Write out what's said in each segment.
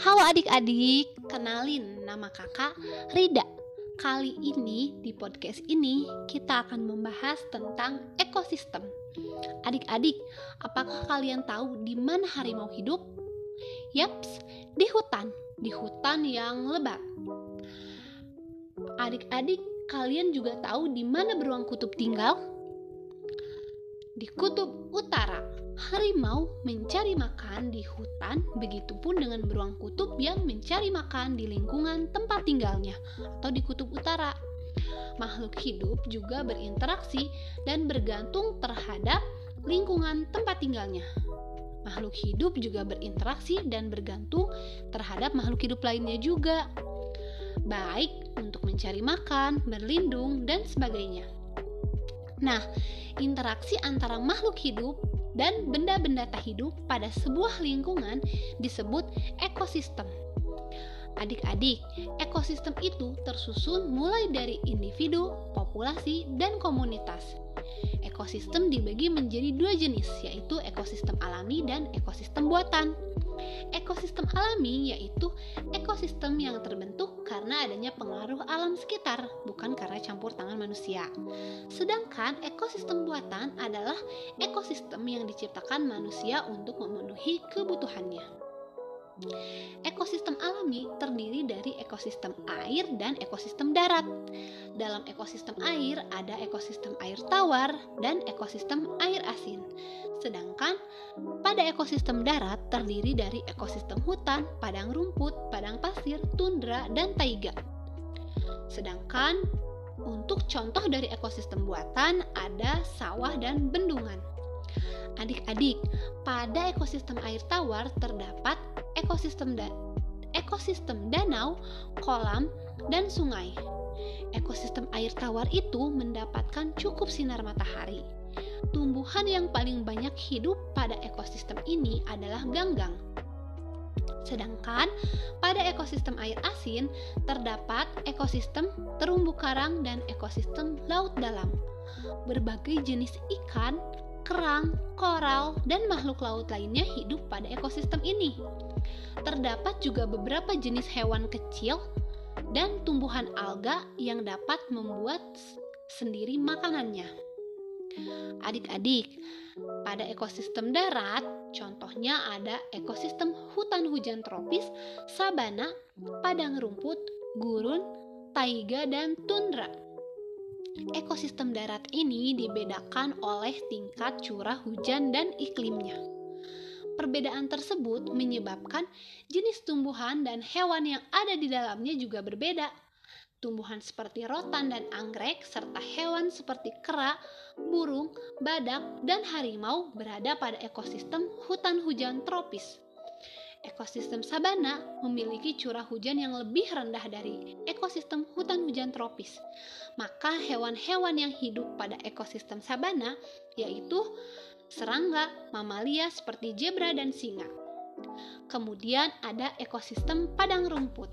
Halo adik-adik, kenalin nama kakak Rida. Kali ini di podcast ini kita akan membahas tentang ekosistem. Adik-adik, apakah kalian tahu di mana harimau hidup? Yaps, di hutan, di hutan yang lebat. Adik-adik, kalian juga tahu di mana beruang kutub tinggal? Di kutub utara. Harimau mencari makan di hutan, begitupun dengan beruang kutub yang mencari makan di lingkungan tempat tinggalnya atau di kutub utara. Makhluk hidup juga berinteraksi dan bergantung terhadap lingkungan tempat tinggalnya. Makhluk hidup juga berinteraksi dan bergantung terhadap makhluk hidup lainnya juga, baik untuk mencari makan, berlindung, dan sebagainya. Nah, interaksi antara makhluk hidup dan benda-benda tak hidup pada sebuah lingkungan disebut ekosistem. Adik-adik, ekosistem itu tersusun mulai dari individu, populasi, dan komunitas. Ekosistem dibagi menjadi dua jenis, yaitu ekosistem alami dan ekosistem buatan. Ekosistem alami yaitu ekosistem yang terbentuk karena adanya pengaruh alam sekitar, bukan karena campur tangan manusia. Sedangkan ekosistem buatan adalah ekosistem yang diciptakan manusia untuk memenuhi kebutuhannya. Ekosistem alami terdiri dari ekosistem air dan ekosistem darat. Dalam ekosistem air ada ekosistem air tawar dan ekosistem air asin. Sedangkan pada ekosistem darat terdiri dari ekosistem hutan, padang rumput, padang pasir, tundra, dan taiga. Sedangkan untuk contoh dari ekosistem buatan ada sawah dan bendungan. Adik-adik, pada ekosistem air tawar terdapat ekosistem da ekosistem danau, kolam, dan sungai. Ekosistem air tawar itu mendapatkan cukup sinar matahari. Tumbuhan yang paling banyak hidup pada ekosistem ini adalah ganggang. Sedangkan pada ekosistem air asin terdapat ekosistem terumbu karang dan ekosistem laut dalam. Berbagai jenis ikan, kerang, koral, dan makhluk laut lainnya hidup pada ekosistem ini. Terdapat juga beberapa jenis hewan kecil dan tumbuhan alga yang dapat membuat sendiri makanannya. Adik-adik, pada ekosistem darat, contohnya ada ekosistem hutan hujan tropis, sabana, padang rumput, gurun, taiga, dan tundra. Ekosistem darat ini dibedakan oleh tingkat curah hujan dan iklimnya. Perbedaan tersebut menyebabkan jenis tumbuhan dan hewan yang ada di dalamnya juga berbeda. Tumbuhan seperti rotan dan anggrek, serta hewan seperti kera, burung, badak, dan harimau berada pada ekosistem hutan hujan tropis. Ekosistem sabana memiliki curah hujan yang lebih rendah dari ekosistem hutan hujan tropis. Maka hewan-hewan yang hidup pada ekosistem sabana yaitu serangga, mamalia seperti zebra dan singa. Kemudian ada ekosistem padang rumput.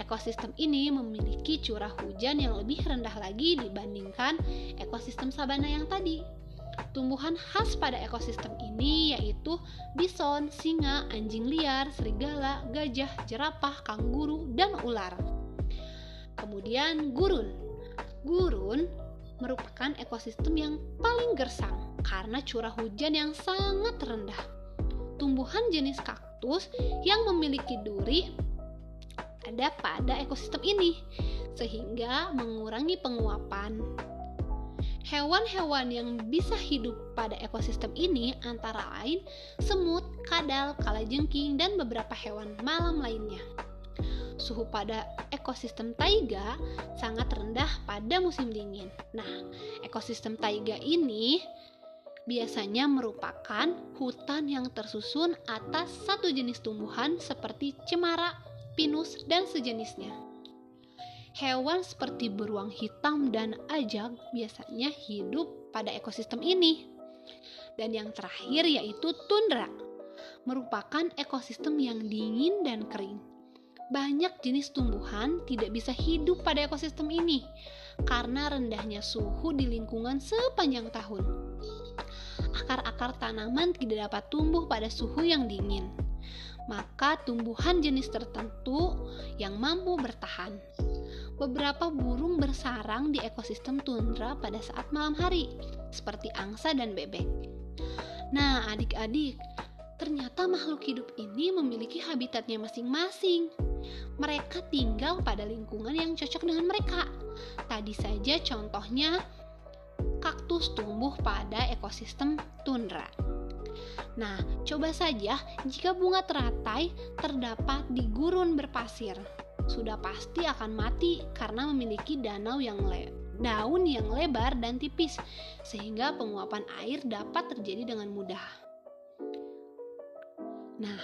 Ekosistem ini memiliki curah hujan yang lebih rendah lagi dibandingkan ekosistem sabana yang tadi. Tumbuhan khas pada ekosistem ini yaitu bison, singa, anjing liar, serigala, gajah, jerapah, kanguru, dan ular. Kemudian gurun. Gurun merupakan ekosistem yang paling gersang karena curah hujan yang sangat rendah. Tumbuhan jenis kaktus yang memiliki duri ada pada ekosistem ini, sehingga mengurangi penguapan. Hewan-hewan yang bisa hidup pada ekosistem ini antara lain semut, kadal, kalajengking, dan beberapa hewan malam lainnya. Suhu pada ekosistem taiga sangat rendah pada musim dingin. Nah, ekosistem taiga ini biasanya merupakan hutan yang tersusun atas satu jenis tumbuhan seperti cemara, pinus, dan sejenisnya. Hewan seperti beruang hitam dan ajak biasanya hidup pada ekosistem ini. Dan yang terakhir yaitu tundra, merupakan ekosistem yang dingin dan kering banyak jenis tumbuhan tidak bisa hidup pada ekosistem ini karena rendahnya suhu di lingkungan sepanjang tahun. Akar-akar tanaman tidak dapat tumbuh pada suhu yang dingin. Maka tumbuhan jenis tertentu yang mampu bertahan. Beberapa burung bersarang di ekosistem tundra pada saat malam hari, seperti angsa dan bebek. Nah, adik-adik, ternyata makhluk hidup ini memiliki habitatnya masing-masing. Mereka tinggal pada lingkungan yang cocok dengan mereka. Tadi saja contohnya kaktus tumbuh pada ekosistem tundra. Nah, coba saja jika bunga teratai terdapat di gurun berpasir. Sudah pasti akan mati karena memiliki danau yang le daun yang lebar dan tipis, sehingga penguapan air dapat terjadi dengan mudah. Nah,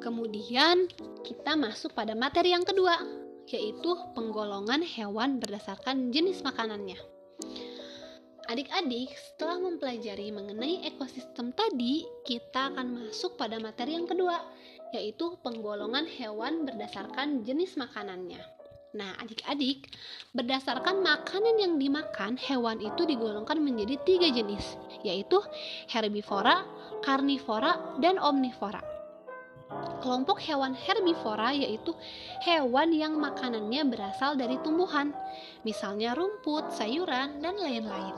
kemudian kita masuk pada materi yang kedua, yaitu penggolongan hewan berdasarkan jenis makanannya. Adik-adik, setelah mempelajari mengenai ekosistem tadi, kita akan masuk pada materi yang kedua, yaitu penggolongan hewan berdasarkan jenis makanannya. Nah, adik-adik, berdasarkan makanan yang dimakan, hewan itu digolongkan menjadi tiga jenis, yaitu herbivora, karnivora, dan omnivora. Kelompok hewan herbivora yaitu hewan yang makanannya berasal dari tumbuhan, misalnya rumput, sayuran, dan lain-lain.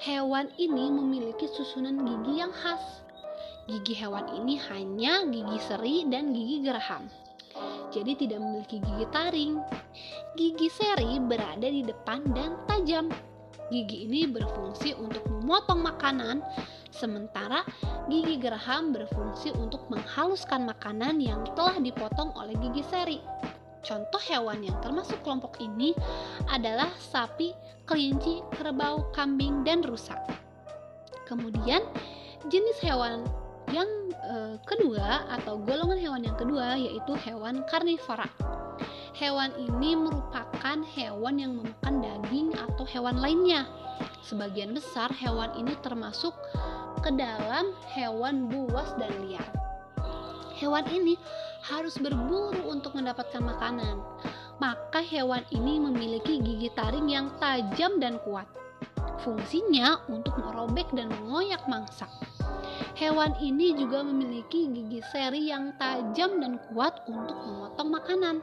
Hewan ini memiliki susunan gigi yang khas. Gigi hewan ini hanya gigi seri dan gigi geraham. Jadi tidak memiliki gigi taring. Gigi seri berada di depan dan tajam. Gigi ini berfungsi untuk memotong makanan, sementara gigi geraham berfungsi untuk menghaluskan makanan yang telah dipotong oleh gigi seri. Contoh hewan yang termasuk kelompok ini adalah sapi, kelinci, kerbau, kambing, dan rusa. Kemudian, jenis hewan yang e, kedua atau golongan hewan yang kedua yaitu hewan karnivora. Hewan ini merupakan hewan yang memakan daging atau hewan lainnya. Sebagian besar hewan ini termasuk ke dalam hewan buas dan liar. Hewan ini harus berburu untuk mendapatkan makanan. Maka hewan ini memiliki gigi taring yang tajam dan kuat. Fungsinya untuk merobek dan mengoyak mangsa. Hewan ini juga memiliki gigi seri yang tajam dan kuat untuk memotong makanan.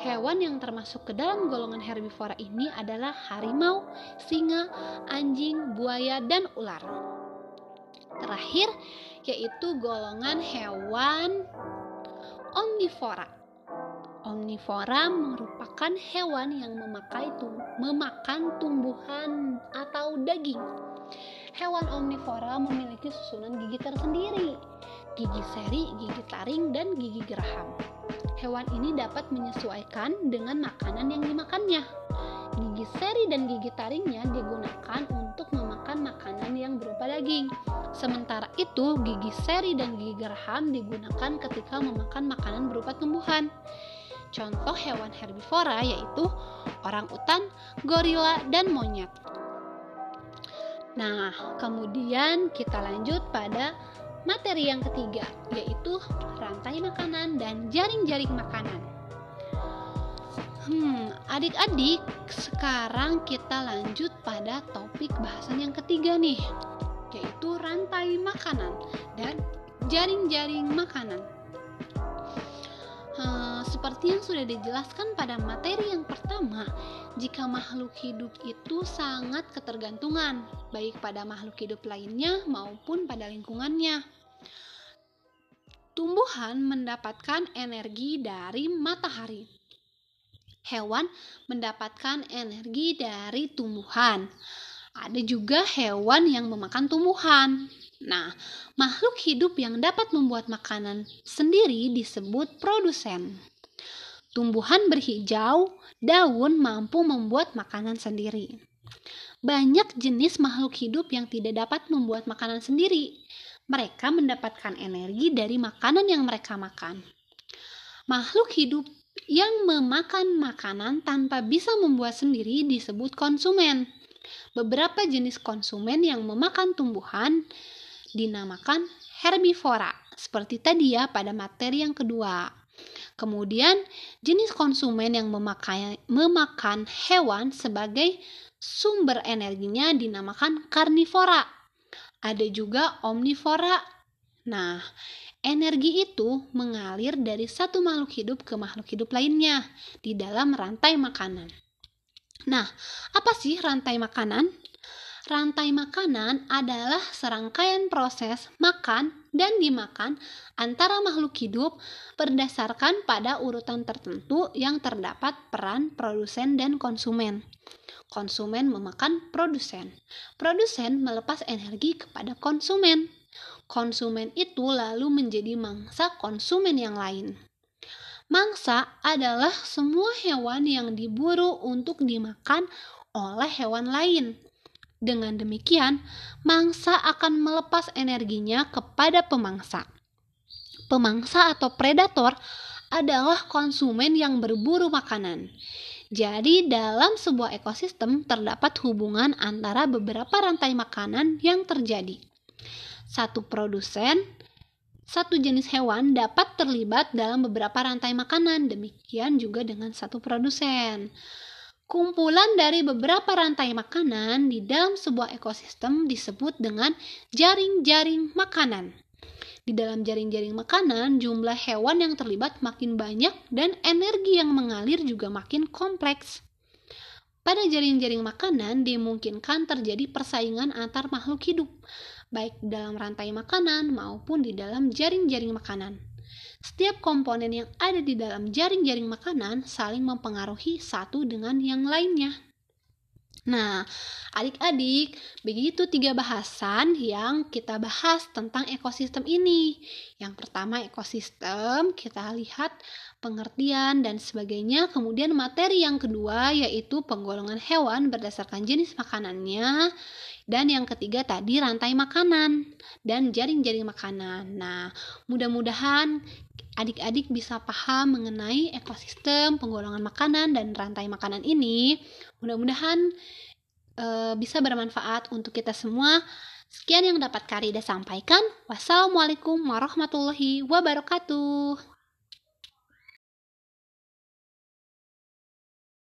Hewan yang termasuk ke dalam golongan herbivora ini adalah harimau, singa, anjing, buaya, dan ular. Terakhir, yaitu golongan hewan omnivora. Omnivora merupakan hewan yang memakai tum memakan tumbuhan atau daging. Hewan omnivora memiliki susunan gigi tersendiri, gigi seri, gigi taring, dan gigi geraham. Hewan ini dapat menyesuaikan dengan makanan yang dimakannya. Gigi seri dan gigi taringnya digunakan untuk memakan makanan yang berupa daging. Sementara itu, gigi seri dan gigi geraham digunakan ketika memakan makanan berupa tumbuhan. Contoh hewan herbivora yaitu orang utan, gorila, dan monyet. Nah, kemudian kita lanjut pada materi yang ketiga, yaitu rantai makanan dan jaring-jaring makanan. Hmm, adik-adik, sekarang kita lanjut pada topik bahasan yang ketiga nih, yaitu rantai makanan dan jaring-jaring makanan. Hmm, seperti yang sudah dijelaskan pada materi yang pertama, jika makhluk hidup itu sangat ketergantungan, baik pada makhluk hidup lainnya maupun pada lingkungannya. Tumbuhan mendapatkan energi dari matahari. Hewan mendapatkan energi dari tumbuhan. Ada juga hewan yang memakan tumbuhan. Nah, makhluk hidup yang dapat membuat makanan sendiri disebut produsen. Tumbuhan berhijau, daun mampu membuat makanan sendiri. Banyak jenis makhluk hidup yang tidak dapat membuat makanan sendiri. Mereka mendapatkan energi dari makanan yang mereka makan. Makhluk hidup yang memakan makanan tanpa bisa membuat sendiri disebut konsumen. Beberapa jenis konsumen yang memakan tumbuhan dinamakan herbivora, seperti tadi ya pada materi yang kedua. Kemudian, jenis konsumen yang memakai, memakan hewan sebagai sumber energinya dinamakan karnivora. Ada juga omnivora. Nah, Energi itu mengalir dari satu makhluk hidup ke makhluk hidup lainnya di dalam rantai makanan. Nah, apa sih rantai makanan? Rantai makanan adalah serangkaian proses makan dan dimakan antara makhluk hidup berdasarkan pada urutan tertentu yang terdapat peran produsen dan konsumen. Konsumen memakan produsen. Produsen melepas energi kepada konsumen konsumen itu lalu menjadi mangsa konsumen yang lain. Mangsa adalah semua hewan yang diburu untuk dimakan oleh hewan lain. Dengan demikian, mangsa akan melepas energinya kepada pemangsa. Pemangsa atau predator adalah konsumen yang berburu makanan. Jadi, dalam sebuah ekosistem terdapat hubungan antara beberapa rantai makanan yang terjadi satu produsen, satu jenis hewan dapat terlibat dalam beberapa rantai makanan, demikian juga dengan satu produsen. Kumpulan dari beberapa rantai makanan di dalam sebuah ekosistem disebut dengan jaring-jaring makanan. Di dalam jaring-jaring makanan, jumlah hewan yang terlibat makin banyak dan energi yang mengalir juga makin kompleks. Pada jaring-jaring makanan dimungkinkan terjadi persaingan antar makhluk hidup baik dalam rantai makanan maupun di dalam jaring-jaring makanan. Setiap komponen yang ada di dalam jaring-jaring makanan saling mempengaruhi satu dengan yang lainnya. Nah, adik-adik, begitu tiga bahasan yang kita bahas tentang ekosistem ini. Yang pertama, ekosistem, kita lihat pengertian dan sebagainya. Kemudian, materi yang kedua yaitu penggolongan hewan berdasarkan jenis makanannya. Dan yang ketiga tadi rantai makanan dan jaring-jaring makanan. Nah, mudah-mudahan adik-adik bisa paham mengenai ekosistem penggolongan makanan dan rantai makanan ini. Mudah-mudahan e, bisa bermanfaat untuk kita semua. Sekian yang dapat Karida sampaikan. Wassalamualaikum warahmatullahi wabarakatuh.